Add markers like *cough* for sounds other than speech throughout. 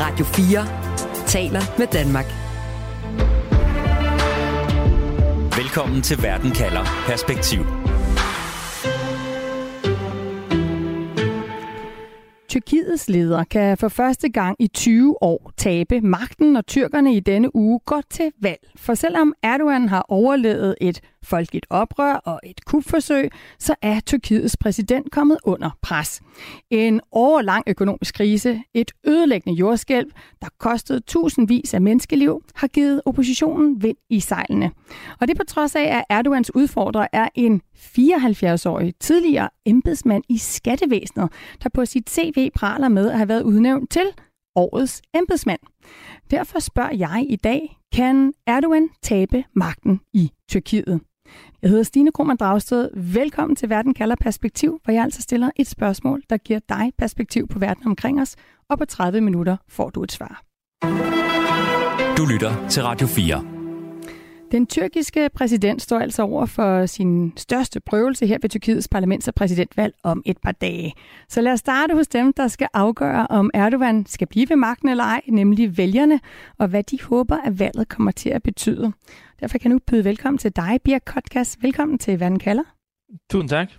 Radio 4 taler med Danmark. Velkommen til Verden kalder Perspektiv. Tyrkiets leder kan for første gang i 20 år tabe magten, når tyrkerne i denne uge går til valg. For selvom Erdogan har overlevet et folkeligt oprør og et kupforsøg, så er Tyrkiets præsident kommet under pres. En årlang økonomisk krise, et ødelæggende jordskælv, der kostede tusindvis af menneskeliv, har givet oppositionen vind i sejlene. Og det på trods af, at Erdogans udfordrer er en 74-årig tidligere embedsmand i skattevæsenet, der på sit CV praler med at have været udnævnt til årets embedsmand. Derfor spørger jeg i dag, kan Erdogan tabe magten i Tyrkiet? Jeg hedder Stine Krohmann Dragsted. Velkommen til Verden kalder perspektiv, hvor jeg altså stiller et spørgsmål, der giver dig perspektiv på verden omkring os, og på 30 minutter får du et svar. Du lytter til Radio 4. Den tyrkiske præsident står altså over for sin største prøvelse her ved Tyrkiets parlaments- og præsidentvalg om et par dage. Så lad os starte hos dem, der skal afgøre, om Erdogan skal blive ved magten eller ej, nemlig vælgerne, og hvad de håber, at valget kommer til at betyde. Derfor kan jeg nu byde velkommen til dig, Birk Kotkas. Velkommen til Verden kalder. Tusind tak.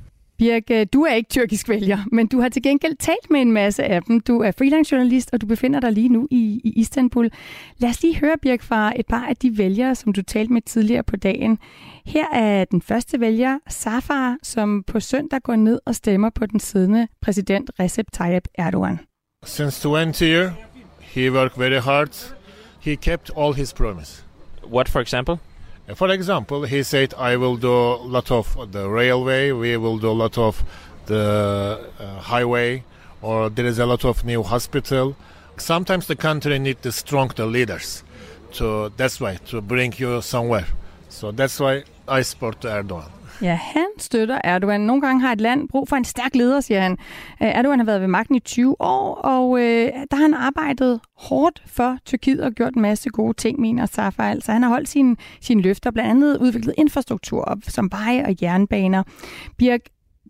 Birk, øh, du er ikke tyrkisk vælger, men du har til gengæld talt med en masse af dem. Du er freelance journalist, og du befinder dig lige nu i, i Istanbul. Lad os lige høre, Birk, fra et par af de vælgere, som du talte med tidligere på dagen. Her er den første vælger, Safar, som på søndag går ned og stemmer på den siddende præsident Recep Tayyip Erdogan. Since 20 years, he worked very hard. He kept all his promise. What, for example? For example, he said, I will do a lot of the railway, we will do a lot of the uh, highway, or there is a lot of new hospital. Sometimes the country need the strong the leaders. To, that's why, to bring you somewhere. So that's why I support Erdogan. Ja, han støtter Erdogan. Nogle gange har et land brug for en stærk leder, siger han. Øh, Erdogan har været ved magten i 20 år, og øh, der har han arbejdet hårdt for Tyrkiet og gjort en masse gode ting, mener Safa. Altså, han har holdt sine, sine løfter, blandt andet udviklet infrastruktur op, som veje og jernbaner. Birk,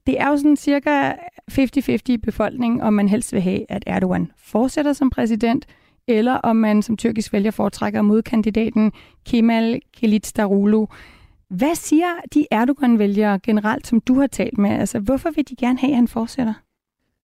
det er jo sådan cirka 50-50 i befolkningen, om man helst vil have, at Erdogan fortsætter som præsident, eller om man som tyrkisk vælger foretrækker modkandidaten Kemal Kılıçdaroğlu. Hvad siger de Erdogan-vælgere generelt, som du har talt med? Altså, hvorfor vil de gerne have, at han fortsætter?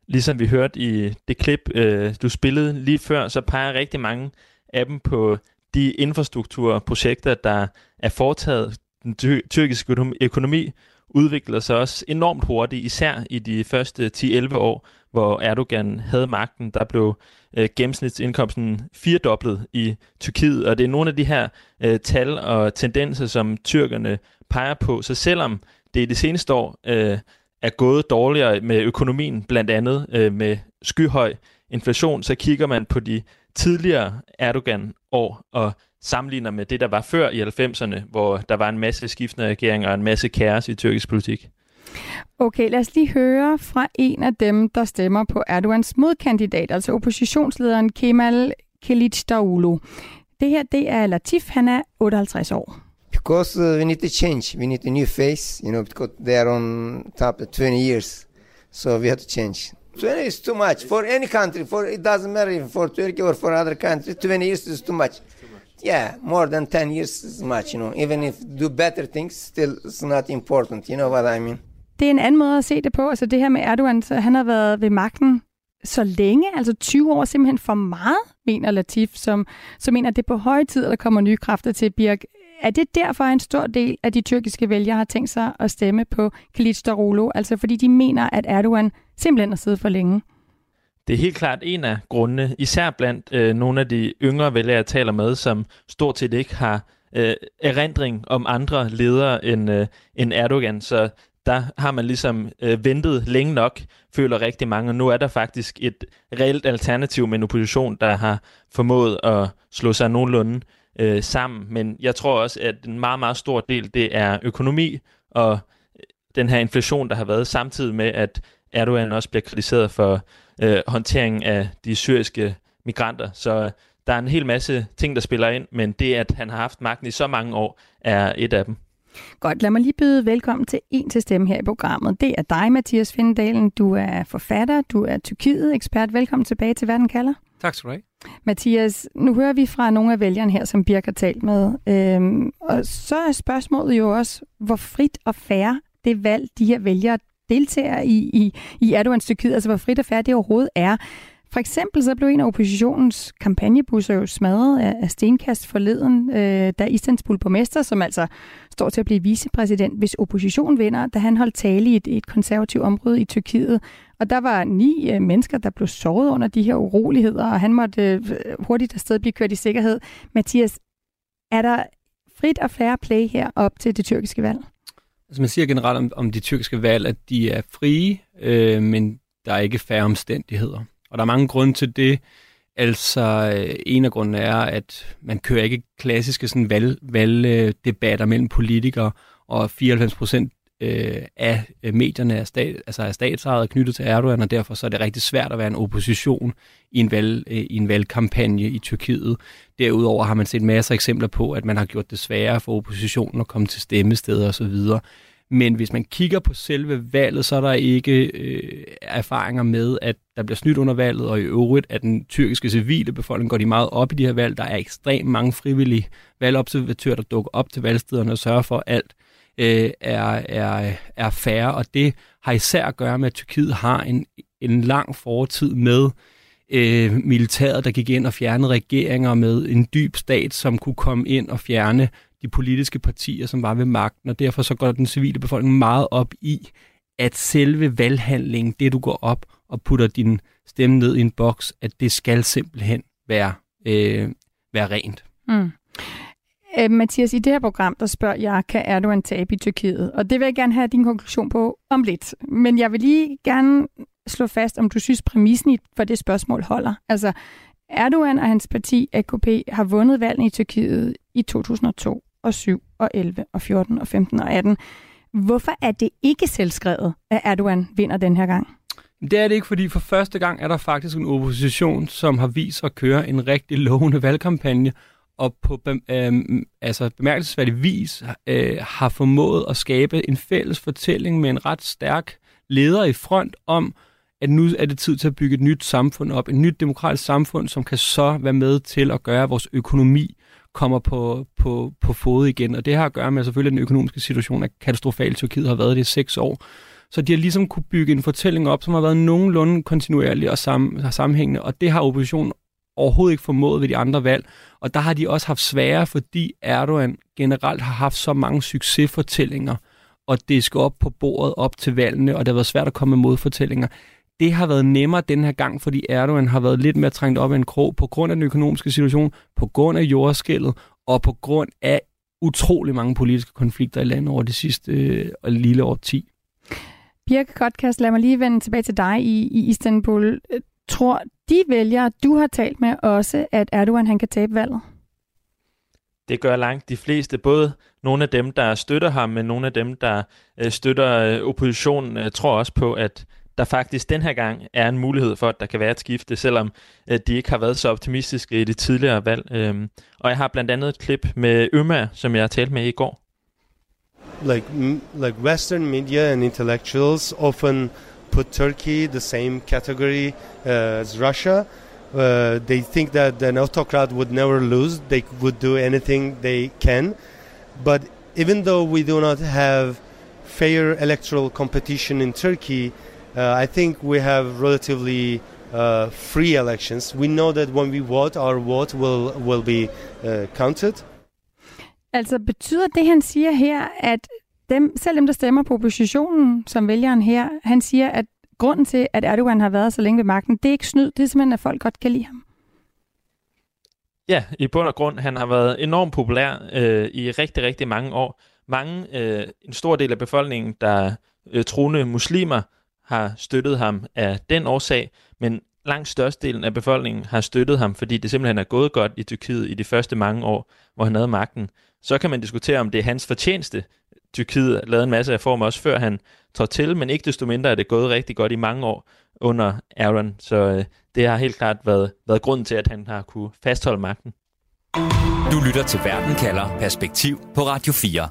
Ligesom vi hørte i det klip, øh, du spillede lige før, så peger rigtig mange af dem på de infrastrukturprojekter, der er foretaget. Den tyrkiske økonomi udvikler sig også enormt hurtigt, især i de første 10-11 år, hvor Erdogan havde magten. Der blev øh, gennemsnitsindkomsten firedoblet i Tyrkiet, og det er nogle af de her øh, tal og tendenser, som tyrkerne peger på. Så selvom det i det seneste år øh, er gået dårligere med økonomien, blandt andet øh, med skyhøj inflation, så kigger man på de tidligere Erdogan-år og sammenligner med det, der var før i 90'erne, hvor der var en masse skiftende regeringer og en masse kaos i tyrkisk politik. Okay, lad os lige høre fra en af dem, der stemmer på Erdogans modkandidat, altså oppositionslederen Kemal Kılıçdaroğlu. Det her, det er Latif, han er 58 år. Because uh, we need to change, we need a new face, you know, because they are on top of 20 years, so we have to change. 20 is too much for any country, for it doesn't matter if for Turkey or for other countries, 20 years is too much. Yeah, more than 10 years is much, you know, even if do better things, still it's not important, you know what I mean? Det er en anden måde at se det på. Altså det her med Erdogan, så han har været ved magten så længe, altså 20 år simpelthen for meget, mener Latif, som, som mener, at det er på høje tid, at der kommer nye kræfter til Birk. Er det derfor, at en stor del af de tyrkiske vælgere har tænkt sig at stemme på Kılıçdaroğlu, altså fordi de mener, at Erdogan simpelthen har siddet for længe? Det er helt klart en af grundene, især blandt øh, nogle af de yngre vælgere, jeg taler med, som stort set ikke har øh, erindring om andre ledere end, øh, end Erdogan. Så der har man ligesom øh, ventet længe nok, føler rigtig mange, og nu er der faktisk et reelt alternativ med en opposition, der har formået at slå sig nogenlunde øh, sammen. Men jeg tror også, at en meget, meget stor del, det er økonomi og øh, den her inflation, der har været, samtidig med, at Erdogan også bliver kritiseret for øh, håndteringen af de syriske migranter. Så øh, der er en hel masse ting, der spiller ind, men det, at han har haft magten i så mange år, er et af dem. Godt, lad mig lige byde velkommen til en til stemme her i programmet. Det er dig, Mathias Findalen. Du er forfatter, du er Tyrkiet-ekspert. Velkommen tilbage til Verden kalder. Tak skal du have. Mathias, nu hører vi fra nogle af vælgerne her, som Birk har talt med. Øhm, og så er spørgsmålet jo også, hvor frit og fair det valg, de her vælgere deltager i, i, i Erdogans Tyrkiet, altså hvor frit og fair det overhovedet er. For eksempel så blev en af oppositionens kampagnebusser jo smadret af, af stenkast forleden, øh, da Istanbul borgmester, som altså står til at blive vicepræsident, hvis oppositionen vinder, da han holdt tale i et, et konservativt område i Tyrkiet. Og der var ni øh, mennesker, der blev såret under de her uroligheder, og han måtte øh, hurtigt afsted blive kørt i sikkerhed. Mathias, er der frit og fair play her op til det tyrkiske valg? Altså man siger generelt om, om de tyrkiske valg, at de er frie, øh, men der er ikke færre omstændigheder. Og der er mange grunde til det. Altså, øh, en af grundene er, at man kører ikke klassiske sådan, valg, valgdebatter mellem politikere, og 94 procent øh, af øh, medierne er, stat, altså er statsejet knyttet til Erdogan, og derfor så er det rigtig svært at være en opposition i en, valg, øh, i en valgkampagne i Tyrkiet. Derudover har man set masser af eksempler på, at man har gjort det sværere for oppositionen at komme til stemmesteder osv. Men hvis man kigger på selve valget, så er der ikke øh, erfaringer med, at der bliver snydt under valget, og i øvrigt, at den tyrkiske civile befolkning går de meget op i de her valg. Der er ekstremt mange frivillige valgobservatører, der dukker op til valgstederne og sørger for, at alt øh, er, er, er færre, og det har især at gøre med, at Tyrkiet har en, en lang fortid med øh, militæret, der gik ind og fjernede regeringer med en dyb stat, som kunne komme ind og fjerne de politiske partier, som var ved magten, og derfor så går den civile befolkning meget op i, at selve valghandlingen, det du går op og putter din stemme ned i en boks, at det skal simpelthen være, øh, være rent. Mm. Øh, Mathias, i det her program, der spørger jeg, kan Erdogan tabe i Tyrkiet? Og det vil jeg gerne have din konklusion på om lidt. Men jeg vil lige gerne slå fast, om du synes, præmissen for det spørgsmål holder. Altså, Erdogan og hans parti, AKP, har vundet valget i Tyrkiet i 2002 og 7 og 11 og 14 og 15 og 18. Hvorfor er det ikke selvskrevet, at Erdogan vinder den her gang? Det er det ikke, fordi for første gang er der faktisk en opposition, som har vist at køre en rigtig lovende valgkampagne, og på øh, altså bemærkelsesværdig vis øh, har formået at skabe en fælles fortælling med en ret stærk leder i front om, at nu er det tid til at bygge et nyt samfund op, et nyt demokratisk samfund, som kan så være med til at gøre, vores økonomi kommer på, på, på fod igen. Og det har at gøre med, at selvfølgelig den økonomiske situation er katastrofal. Tyrkiet har været det i seks år. Så de har ligesom kunne bygge en fortælling op, som har været nogenlunde kontinuerlig og sam, sammenhængende, og det har oppositionen overhovedet ikke formået ved de andre valg. Og der har de også haft svære, fordi Erdogan generelt har haft så mange succesfortællinger, og det skal op på bordet op til valgene, og det har været svært at komme med modfortællinger. Det har været nemmere den her gang, fordi Erdogan har været lidt mere trængt op i en krog på grund af den økonomiske situation, på grund af jordskældet og på grund af utrolig mange politiske konflikter i landet over det sidste øh, lille år 10. Birke Kotkast, lad mig lige vende tilbage til dig i, i Istanbul. Tror de vælgere, du har talt med også, at Erdogan han kan tabe valget? Det gør langt de fleste, både nogle af dem, der støtter ham, men nogle af dem, der øh, støtter øh, oppositionen, øh, tror også på, at der faktisk den her gang er en mulighed for, at der kan være et skifte, selvom øh, de ikke har været så optimistiske i det tidligere valg. Øhm, og jeg har blandt andet et klip med Øma, som jeg har talt med i går. Like, like Western media and intellectuals often put Turkey the same category uh, as Russia. Uh, they think that an autocrat would never lose. They would do anything they can. But even though we do not have fair electoral competition in Turkey, uh, I think we have relatively uh, free elections. We know that when we vote, our vote will will be uh, counted. Altså betyder det, han siger her, at dem, selv dem, der stemmer på oppositionen, som vælgeren her, han siger, at grunden til, at Erdogan har været så længe ved magten, det er ikke snyd, det er simpelthen, at folk godt kan lide ham. Ja, i bund og grund, han har været enormt populær øh, i rigtig, rigtig mange år. Mange, øh, en stor del af befolkningen, der øh, troende muslimer, har støttet ham af den årsag, men langt størstedelen af befolkningen har støttet ham, fordi det simpelthen er gået godt i Tyrkiet i de første mange år, hvor han havde magten. Så kan man diskutere, om det er hans fortjeneste. Tyrkiet lavede en masse reformer også før han trådte til, men ikke desto mindre er det gået rigtig godt i mange år under Aaron. Så øh, det har helt klart været, været grunden til, at han har kunne fastholde magten. Du lytter til Verden kalder Perspektiv på Radio 4.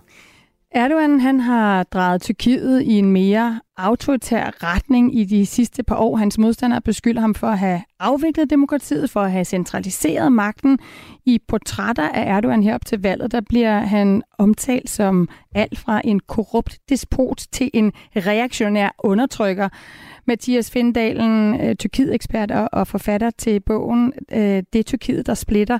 Erdogan han har drejet Tyrkiet i en mere autoritær retning i de sidste par år. Hans modstandere beskylder ham for at have afviklet demokratiet, for at have centraliseret magten. I portrætter af Erdogan herop til valget, der bliver han omtalt som alt fra en korrupt despot til en reaktionær undertrykker. Mathias Findalen, øh, Tyrkiet-ekspert og forfatter til bogen øh, Det er Tyrkiet, der splitter,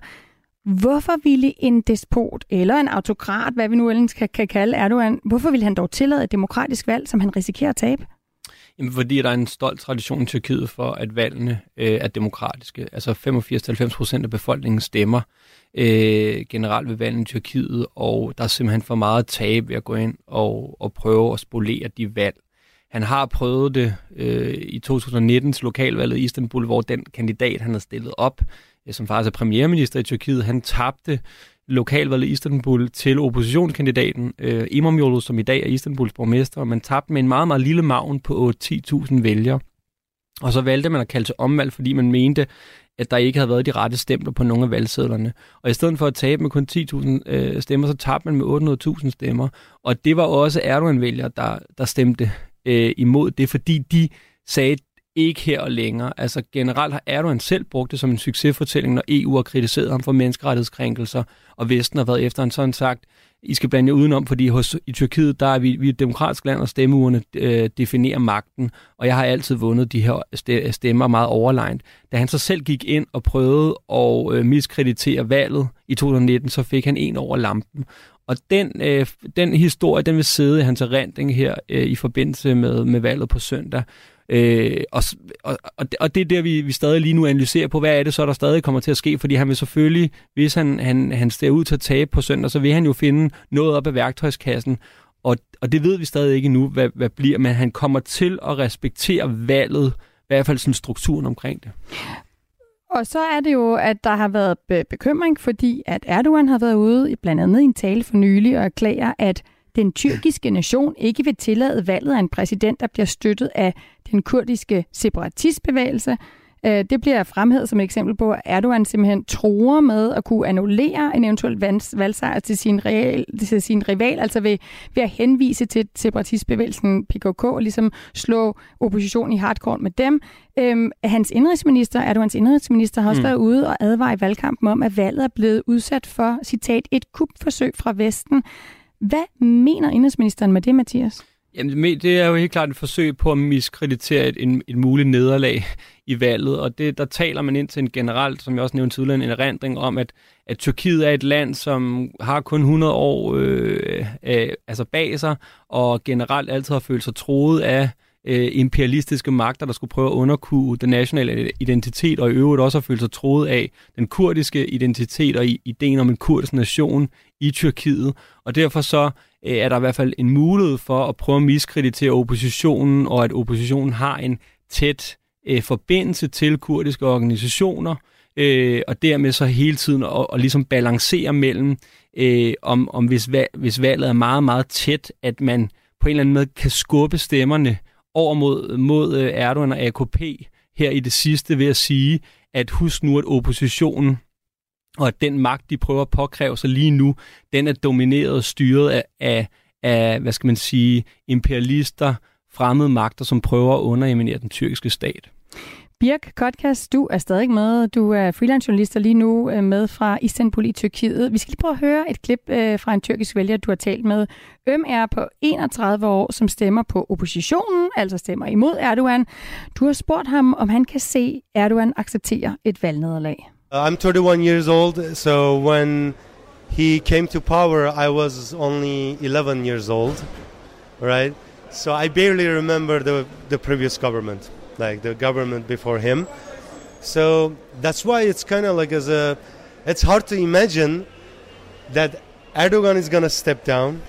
Hvorfor ville en despot eller en autokrat, hvad vi nu ellers kan, kan kalde Erdogan, hvorfor ville han dog tillade et demokratisk valg, som han risikerer at tabe? Jamen, fordi der er en stolt tradition i Tyrkiet for, at valgene øh, er demokratiske. Altså 85-90 procent af befolkningen stemmer øh, generelt ved valgene i Tyrkiet, og der er simpelthen for meget tab ved at gå ind og, og prøve at spolere de valg. Han har prøvet det øh, i 2019 til lokalvalget i Istanbul, hvor den kandidat, han har stillet op, som faktisk er premierminister i Tyrkiet, han tabte lokalvalget i Istanbul til oppositionskandidaten øh, Imam som i dag er Istanbuls borgmester, og man tabte med en meget, meget lille maven på 10.000 vælgere. Og så valgte man at kalde til omvalg, fordi man mente, at der ikke havde været de rette stempler på nogle af valgsedlerne. Og i stedet for at tabe med kun 10.000 øh, stemmer, så tabte man med 800.000 stemmer. Og det var også Erdogan-vælgere, der, der stemte øh, imod det, fordi de sagde, ikke her og længere. Altså generelt har Erdogan selv brugt det som en succesfortælling, når EU har kritiseret ham for menneskerettighedskrænkelser, og Vesten har været efter en sådan sagt, I skal blande jer udenom, fordi hos, i Tyrkiet, der er vi, vi er et demokratisk land, og stemmeurene øh, definerer magten, og jeg har altid vundet de her stemmer meget overlegnet. Da han så selv gik ind og prøvede at øh, miskreditere valget i 2019, så fik han en over lampen. Og den, øh, den historie, den vil sidde i hans erindring her øh, i forbindelse med, med valget på søndag. Øh, og, og, og det er der, vi, vi stadig lige nu analyserer på, hvad er det så, der stadig kommer til at ske, fordi han vil selvfølgelig, hvis han, han, han ser ud til at tabe på søndag, så vil han jo finde noget op af værktøjskassen, og, og det ved vi stadig ikke nu, hvad, hvad bliver, men han kommer til at respektere valget, i hvert fald sådan strukturen omkring det. Og så er det jo, at der har været bekymring, fordi at Erdogan har været ude, blandt andet i en tale for nylig, og erklærer, at den tyrkiske nation ikke vil tillade valget af en præsident, der bliver støttet af den kurdiske separatistbevægelse. Øh, det bliver fremhævet som et eksempel på, at Erdogan simpelthen tror med at kunne annullere en eventuel valgsejr til sin, real, til sin rival, altså ved, ved at henvise til separatistbevægelsen PKK og ligesom slå opposition i hardcore med dem. Øhm, hans indrigsminister, Erdogans indrigsminister, har også mm. været ude og advare i valgkampen om, at valget er blevet udsat for, citat, et kupforsøg fra Vesten. Hvad mener indrigsministeren med det, Mathias? Jamen, det er jo helt klart et forsøg på at miskreditere et, en, et muligt nederlag i valget, og det, der taler man ind til en generelt, som jeg også nævnte tidligere, en erindring om, at, at Tyrkiet er et land, som har kun 100 år øh, øh, altså bag sig, og generelt altid har følt sig troet af øh, Øh, imperialistiske magter, der skulle prøve at underkue den nationale identitet, og i øvrigt også at føle sig troet af den kurdiske identitet og ideen om en kurdisk nation i Tyrkiet. Og derfor så øh, er der i hvert fald en mulighed for at prøve at miskreditere oppositionen, og at oppositionen har en tæt øh, forbindelse til kurdiske organisationer, øh, og dermed så hele tiden og, og ligesom balancere mellem, øh, om, om hvis, valg, hvis valget er meget, meget tæt, at man på en eller anden måde kan skubbe stemmerne over mod, mod øh, Erdogan og AKP her i det sidste ved at sige, at husk nu, at oppositionen og at den magt, de prøver at påkræve sig lige nu, den er domineret og styret af, af, af hvad skal man sige, imperialister, fremmede magter, som prøver at underminere den tyrkiske stat. Birk Kotkas, du er stadig med. Du er freelancejournalist og lige nu øh, med fra Istanbul i Tyrkiet. Vi skal lige prøve at høre et klip øh, fra en tyrkisk vælger, du har talt med. Øm er på 31 år, som stemmer på oppositionen, altså stemmer imod Erdogan. Du har spurgt ham, om han kan se Erdogan acceptere et valgnederlag. Uh, I'm 31 years old, so when he came to power, I was only 11 years old, right? So I barely remember the, the previous government. Like the government before him. So that's why it's kind of like as a, it's hard to imagine that Erdogan is gonna step down,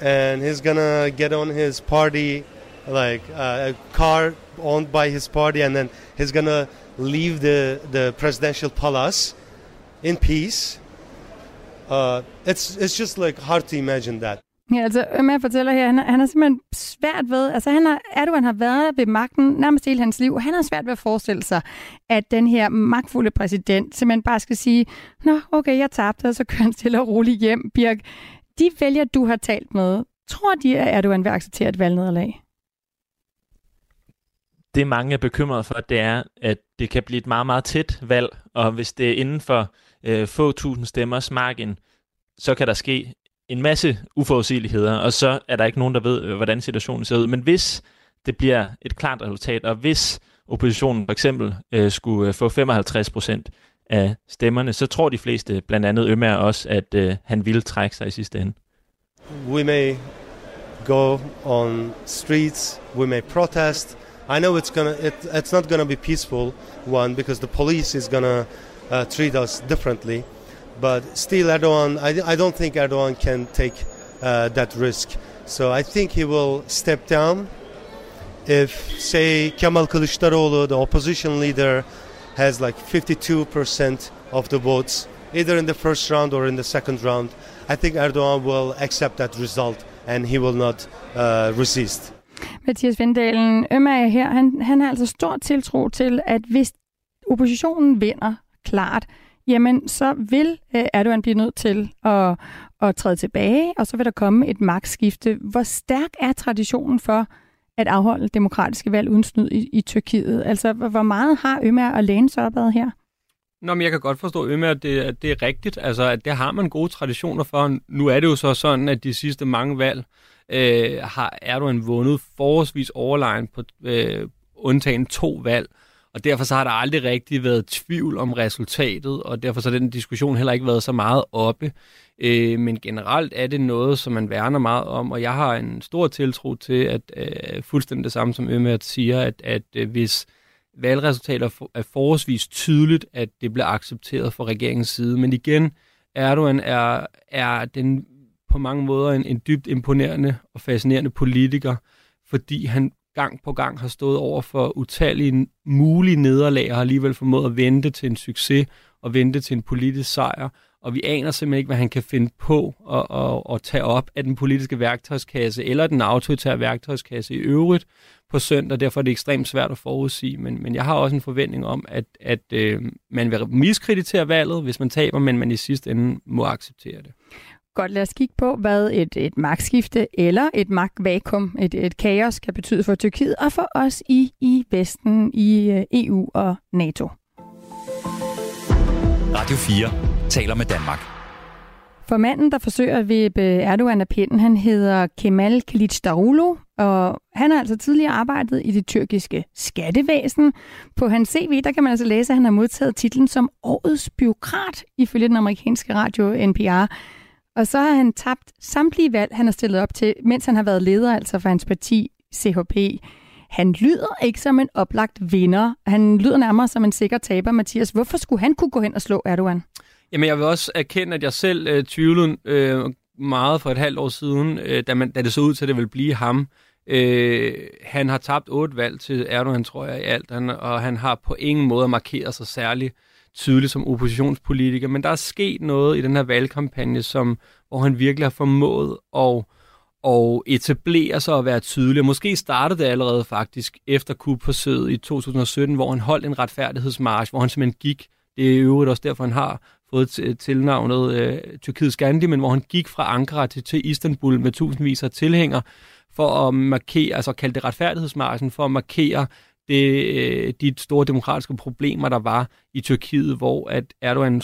and he's gonna get on his party, like uh, a car owned by his party, and then he's gonna leave the the presidential palace in peace. Uh, it's it's just like hard to imagine that. Ja, altså øh, Ømer fortæller her, han, han har simpelthen svært ved, altså han har, Erdogan har været ved magten nærmest hele hans liv, og han har svært ved at forestille sig, at den her magtfulde præsident simpelthen bare skal sige, nå okay, jeg tabte, og så kører han stille og roligt hjem, Birk. De vælger, du har talt med, Tror de, at Erdogan vil acceptere et valgnederlag? Det mange er bekymret for, det er, at det kan blive et meget, meget tæt valg, og hvis det er inden for øh, få tusind stemmers margin, så kan der ske en masse uforudsigeligheder, og så er der ikke nogen, der ved, øh, hvordan situationen ser ud. Men hvis det bliver et klart resultat, og hvis oppositionen for eksempel øh, skulle øh, få 55 procent af stemmerne, så tror de fleste, blandt andet Ømer også, at øh, han ville trække sig i sidste ende. We may go on streets, we may protest. I know it's gonna, it, it's not gonna be peaceful one because the police is gonna uh, treat us differently. But still, Erdogan, I, I don't think Erdogan can take uh, that risk. So I think he will step down if, say, Kemal Kılıçdaroğlu, the opposition leader, has like 52% of the votes, either in the first round or in the second round, I think Erdogan will accept that result and he will not uh, resist. Mathias Vindalen, Ømager her, han, han har altså stor tiltro til, at hvis oppositionen vinder klart, jamen så vil øh, Erdogan blive nødt til at, at træde tilbage, og så vil der komme et magtskifte. Hvor stærk er traditionen for at afholde demokratiske valg uden snyd i, i Tyrkiet? Altså, hvor meget har Ømer og læne sig opad her? Nå, men jeg kan godt forstå, Ømer, at det, det er rigtigt. Altså, at det har man gode traditioner for. Nu er det jo så sådan, at de sidste mange valg øh, har Erdogan vundet forholdsvis overlegen på øh, undtagen to valg. Og derfor så har der aldrig rigtig været tvivl om resultatet, og derfor så har den diskussion heller ikke været så meget oppe. Øh, men generelt er det noget, som man værner meget om, og jeg har en stor tiltro til, at øh, fuldstændig det samme som Ømert siger, at, at øh, hvis valgresultater er forholdsvis tydeligt, at det bliver accepteret fra regeringens side. Men igen, Erdogan er, er den på mange måder en, en dybt imponerende og fascinerende politiker, fordi han gang på gang har stået over for utallige mulige nederlag og har alligevel formået at vente til en succes og vente til en politisk sejr. Og vi aner simpelthen ikke, hvad han kan finde på at, at, at tage op af den politiske værktøjskasse eller den autoritære værktøjskasse i øvrigt på søndag. Derfor er det ekstremt svært at forudsige. Men, men jeg har også en forventning om, at, at øh, man vil miskreditere valget, hvis man taber, men man i sidste ende må acceptere det. Godt, lad os kigge på, hvad et, et magtskifte eller et magtvakuum, et, et kaos, kan betyde for Tyrkiet og for os i, i Vesten, i øh, EU og NATO. Radio 4 taler med Danmark. For manden, der forsøger at vippe Erdogan af pinden, han hedder Kemal Kılıçdaroğlu, og han har altså tidligere arbejdet i det tyrkiske skattevæsen. På hans CV, der kan man altså læse, at han har modtaget titlen som årets byråkrat, ifølge den amerikanske radio NPR. Og så har han tabt samtlige valg, han har stillet op til, mens han har været leder altså for hans parti CHP. Han lyder ikke som en oplagt vinder. Han lyder nærmere som en sikker taber, Mathias. Hvorfor skulle han kunne gå hen og slå Erdogan? Jamen, jeg vil også erkende, at jeg selv øh, tvivlede øh, meget for et halvt år siden, øh, da, man, da det så ud til, at det ville blive ham. Øh, han har tabt otte valg til Erdogan, tror jeg, i alt, han, og han har på ingen måde markeret sig særligt tydelig som oppositionspolitiker, men der er sket noget i den her valgkampagne, som, hvor han virkelig har formået at, at etablere sig og være tydelig. måske startede det allerede faktisk efter kupforsøget i 2017, hvor han holdt en retfærdighedsmarsch, hvor han simpelthen gik, det er i øvrigt også derfor, han har fået tilnavnet øh, Tyrkiets Gandhi, men hvor han gik fra Ankara til, til Istanbul med tusindvis af tilhængere, for at markere, altså kalde det retfærdighedsmarschen, for at markere det, øh, de store demokratiske problemer, der var i Tyrkiet, hvor at Erdogan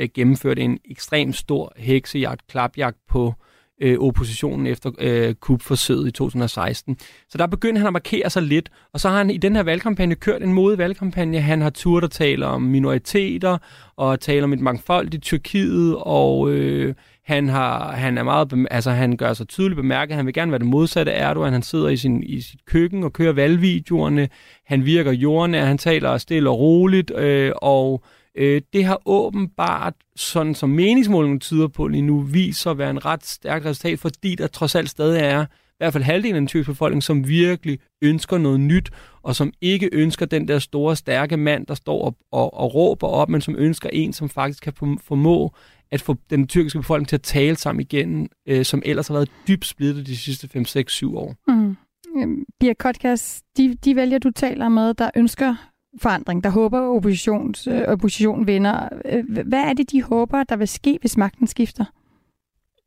øh, gennemførte en ekstremt stor heksejagt, klapjagt på øh, oppositionen efter øh, kupforsøget i 2016. Så der begyndte han at markere sig lidt, og så har han i den her valgkampagne kørt en modig valgkampagne. Han har turt at tale om minoriteter, og tale om et mangfoldigt Tyrkiet, og øh, han, har, han er meget, altså han gør sig tydeligt bemærket, han vil gerne være det modsatte af Erdogan. Han sidder i, sin, i sit køkken og kører valgvideoerne. Han virker jordnær, han taler stille og roligt, øh, og øh, det har åbenbart, sådan som meningsmålingen tyder på lige nu, viser at være en ret stærkt resultat, fordi der trods alt stadig er hvert fald halvdelen af den tyrkiske befolkning, som virkelig ønsker noget nyt, og som ikke ønsker den der store, stærke mand, der står og, og, og råber op, men som ønsker en, som faktisk kan formå at få den tyrkiske befolkning til at tale sammen igen, øh, som ellers har været dybt splittet de sidste 5, 6, 7 år. Mm. Øhm, Birk Kotkas, de, de vælger, du taler med, der ønsker forandring, der håber oppositions, øh, opposition vinder. Øh, hvad er det, de håber, der vil ske, hvis magten skifter?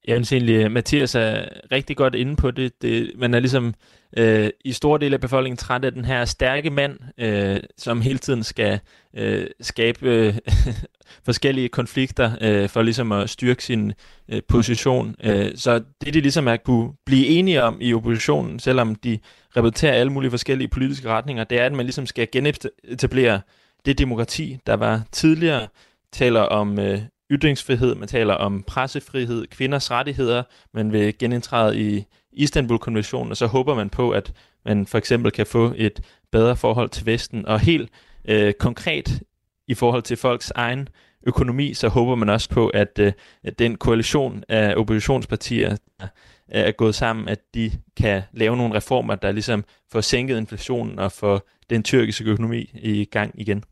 Jeg synes egentlig, øh, Mathias er rigtig godt inde på det. det man er ligesom øh, i store dele af befolkningen træt af den her stærke mand, øh, som hele tiden skal øh, skabe øh, *laughs* forskellige konflikter øh, for ligesom at styrke sin øh, position. Øh, så det, de ligesom er kunne blive enige om i oppositionen, selvom de repræsenterer alle mulige forskellige politiske retninger, det er, at man ligesom skal genetablere det demokrati, der var tidligere, taler om øh, ytringsfrihed, man taler om pressefrihed, kvinders rettigheder, man vil genindtræde i Istanbul-konventionen, og så håber man på, at man for eksempel kan få et bedre forhold til Vesten. Og helt øh, konkret i forhold til folks egen økonomi, så håber man også på, at, øh, at den koalition af oppositionspartier, der er gået sammen, at de kan lave nogle reformer, der ligesom får sænket inflationen og får den tyrkiske økonomi i gang igen.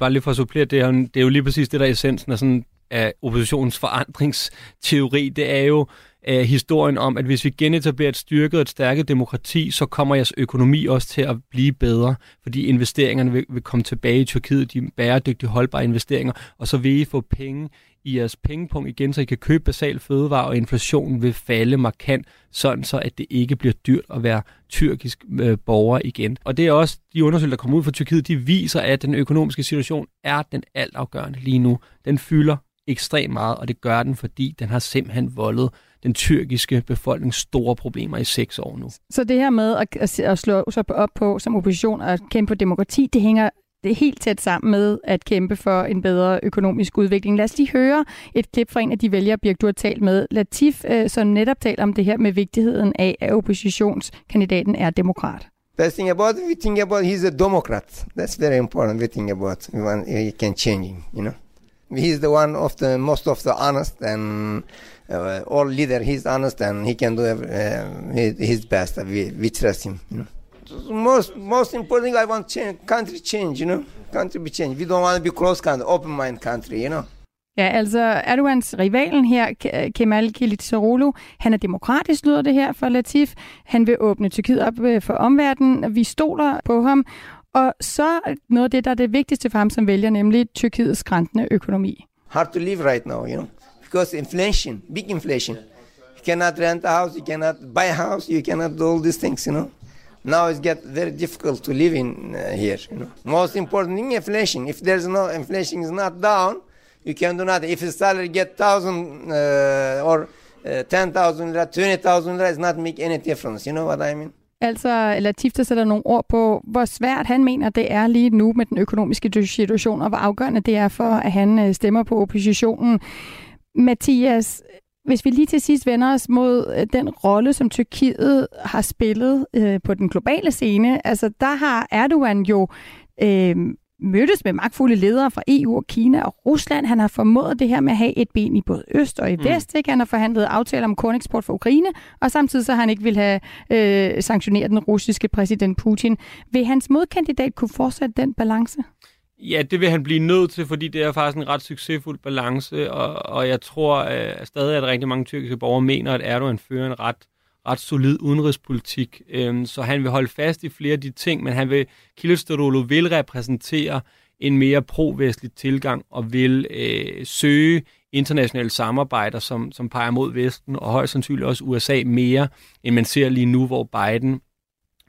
Bare lige for at supplere, det er, jo, det er jo lige præcis det, der er essensen af sådan af oppositionens forandringsteori, det er jo øh, historien om, at hvis vi genetablerer et styrket og et stærket demokrati, så kommer jeres økonomi også til at blive bedre, fordi investeringerne vil, vil komme tilbage i Tyrkiet, de bæredygtige, holdbare investeringer, og så vil I få penge i jeres pengepunkt igen, så I kan købe basal fødevare, og inflationen vil falde markant, sådan så at det ikke bliver dyrt at være tyrkisk øh, borger igen. Og det er også de undersøgelser, der kommer ud fra Tyrkiet, de viser, at den økonomiske situation er den altafgørende lige nu. Den fylder ekstremt meget, og det gør den, fordi den har simpelthen voldet den tyrkiske befolkning store problemer i seks år nu. Så det her med at, at slå sig op på som opposition og kæmpe for demokrati, det hænger det er helt tæt sammen med at kæmpe for en bedre økonomisk udvikling. Lad os lige høre et klip fra en af de vælgere, Birk, du har talt med. Latif, øh, som netop taler om det her med vigtigheden af, at oppositionskandidaten er demokrat. Best thing about we think about he's a democrat. That's very important. We think about we want he can change you know. He's the one of the most of the honest and uh, all leader. He's honest and he can do uh, his best. We, we trust him. You know. Most most important thing I want change, country change. You know, country be change. We don't want to be close country, open mind country. You know. Ja, altså Erdogans rivalen her, uh, Kemal Kılıçdaroğlu, han er demokratisk, lyder det her for Latif. Han vil åbne Tyrkiet op øh, for omverdenen. Vi stoler på ham. Og så noget af det, der er det vigtigste for ham som vælger, nemlig Tyrkiets skræntende økonomi. Hard to live right now, you know, because inflation, big inflation. You cannot rent a house, you cannot buy a house, you cannot do all these things, you know. Now it's get very difficult to live in uh, here, you know. Most important thing, inflation. If there's no inflation is not down, you can do nothing. If the salary get thousand uh, or uh, ten thousand lira, twenty thousand lira, it's not make any difference. You know what I mean? Altså, Latif, der sætter nogle ord på, hvor svært han mener, det er lige nu med den økonomiske situation, og hvor afgørende det er for, at han øh, stemmer på oppositionen. Mathias, hvis vi lige til sidst vender os mod øh, den rolle, som Tyrkiet har spillet øh, på den globale scene, altså der har Erdogan jo øh, mødtes med magtfulde ledere fra EU og Kina og Rusland. Han har formået det her med at have et ben i både øst og i mm. vest. Ikke? Han har forhandlet aftaler om korneksport for Ukraine, og samtidig så har han ikke vil have øh, sanktioneret den russiske præsident Putin. Vil hans modkandidat kunne fortsætte den balance? Ja, det vil han blive nødt til, fordi det er faktisk en ret succesfuld balance, og, og jeg tror at stadig, at rigtig mange tyrkiske borgere mener, at Erdogan fører en ret ret solid udenrigspolitik, øh, så han vil holde fast i flere af de ting, men han vil, Kilosterolo vil repræsentere en mere pro-vestlig tilgang og vil øh, søge internationale samarbejder, som, som peger mod Vesten, og højst sandsynligt også USA mere, end man ser lige nu, hvor Biden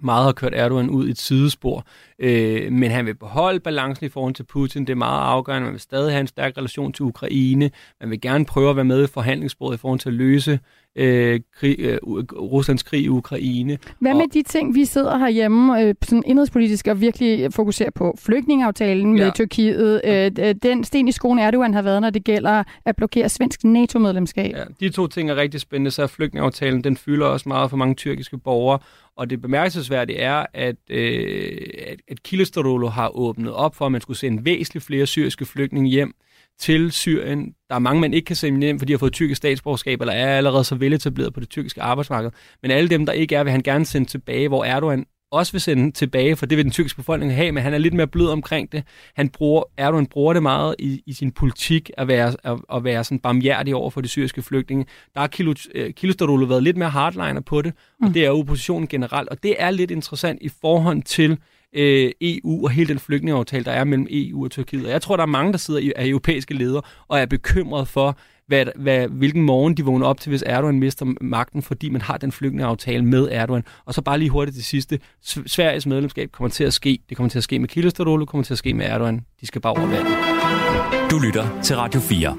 meget har kørt Erdogan ud i et sidespor. Øh, men han vil beholde balancen i forhold til Putin. Det er meget afgørende. Man vil stadig have en stærk relation til Ukraine. Man vil gerne prøve at være med i forhandlingsbordet i forhold til at løse øh, krig, øh, Ruslands krig i Ukraine. Hvad med og, de ting, vi sidder herhjemme øh, sådan indrigspolitisk og virkelig fokuserer på flygtningeaftalen ja. med Tyrkiet? Øh, den sten i skoen Erdogan har været, når det gælder at blokere svensk NATO-medlemskab. Ja, de to ting er rigtig spændende, så flygtningeaftalen, den fylder også meget for mange tyrkiske borgere, og det bemærkelsesværdige er, at, øh, at, at har åbnet op for, at man skulle sende væsentligt flere syriske flygtninge hjem til Syrien. Der er mange, man ikke kan sende hjem, fordi de har fået tyrkisk statsborgerskab, eller er allerede så veletableret på det tyrkiske arbejdsmarked. Men alle dem, der ikke er, vil han gerne sende tilbage, hvor Erdogan også vil sende tilbage, for det vil den tyrkiske befolkning have, men han er lidt mere blød omkring det. Han bruger, Erdogan bruger det meget i, i sin politik at være, at, at være sådan barmhjertig over for de syriske flygtninge. Der har Kılıçdaroğlu øh, været lidt mere hardliner på det, og mm. det er oppositionen generelt, og det er lidt interessant i forhold til øh, EU og hele den flygtningeaftale, der er mellem EU og Tyrkiet. Og jeg tror, der er mange, der sidder i, er europæiske ledere og er bekymret for, hvad, hvad, hvilken morgen de vågner op til, hvis Erdogan mister magten, fordi man har den flygtningeaftale med Erdogan. Og så bare lige hurtigt til sidste. Sveriges medlemskab kommer til at ske. Det kommer til at ske med Kilistaroğlu, det kommer til at ske med Erdogan. De skal bare over vandet. Du lytter til Radio 4.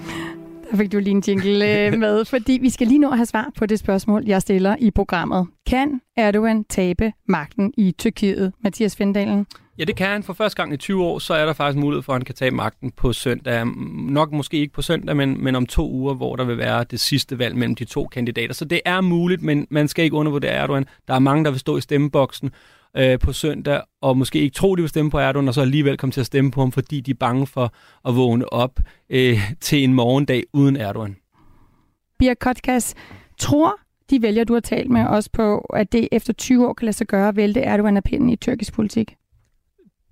Der fik du lige en jingle øh, *laughs* med, fordi vi skal lige nå at have svar på det spørgsmål, jeg stiller i programmet. Kan Erdogan tabe magten i Tyrkiet, Mathias Findalen? Ja, det kan han. For første gang i 20 år, så er der faktisk mulighed for, at han kan tage magten på søndag. Nok måske ikke på søndag, men, men om to uger, hvor der vil være det sidste valg mellem de to kandidater. Så det er muligt, men man skal ikke undervurdere Erdogan. Der er mange, der vil stå i stemmeboksen øh, på søndag, og måske ikke tro, de vil stemme på Erdogan, og så alligevel komme til at stemme på ham, fordi de er bange for at vågne op øh, til en morgendag uden Erdogan. Birk Kotkas, tror de vælger, du har talt med os på, at det efter 20 år kan lade sig gøre at vælte Erdogan af pinden i tyrkisk politik?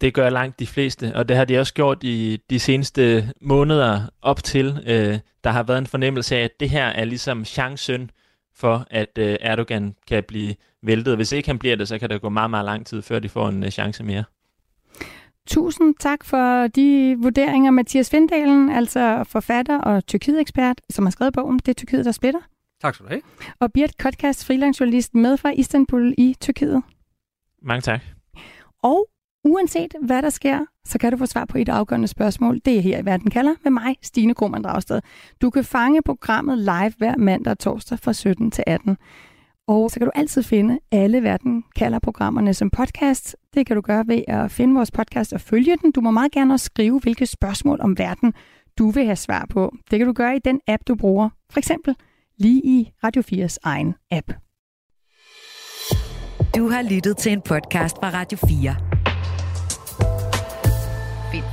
Det gør langt de fleste, og det har de også gjort i de seneste måneder op til. Øh, der har været en fornemmelse af, at det her er ligesom chancen for, at øh, Erdogan kan blive væltet. Hvis ikke han bliver det, så kan det gå meget, meget lang tid, før de får en øh, chance mere. Tusind tak for de vurderinger, Mathias Findalen, altså forfatter og Tyrkiet-ekspert, som har skrevet bogen Det er Tyrkiet, der splitter. Tak skal du have. Og Birte Kotkast, freelancejournalist med fra Istanbul i Tyrkiet. Mange tak. Og uanset hvad der sker, så kan du få svar på et afgørende spørgsmål. Det er her i Verden kalder med mig, Stine Krohmann Dragsted. Du kan fange programmet live hver mandag og torsdag fra 17 til 18. Og så kan du altid finde alle Verden kalder programmerne som podcast. Det kan du gøre ved at finde vores podcast og følge den. Du må meget gerne også skrive, hvilke spørgsmål om verden du vil have svar på. Det kan du gøre i den app, du bruger. For eksempel lige i Radio 4's egen app. Du har lyttet til en podcast fra Radio 4.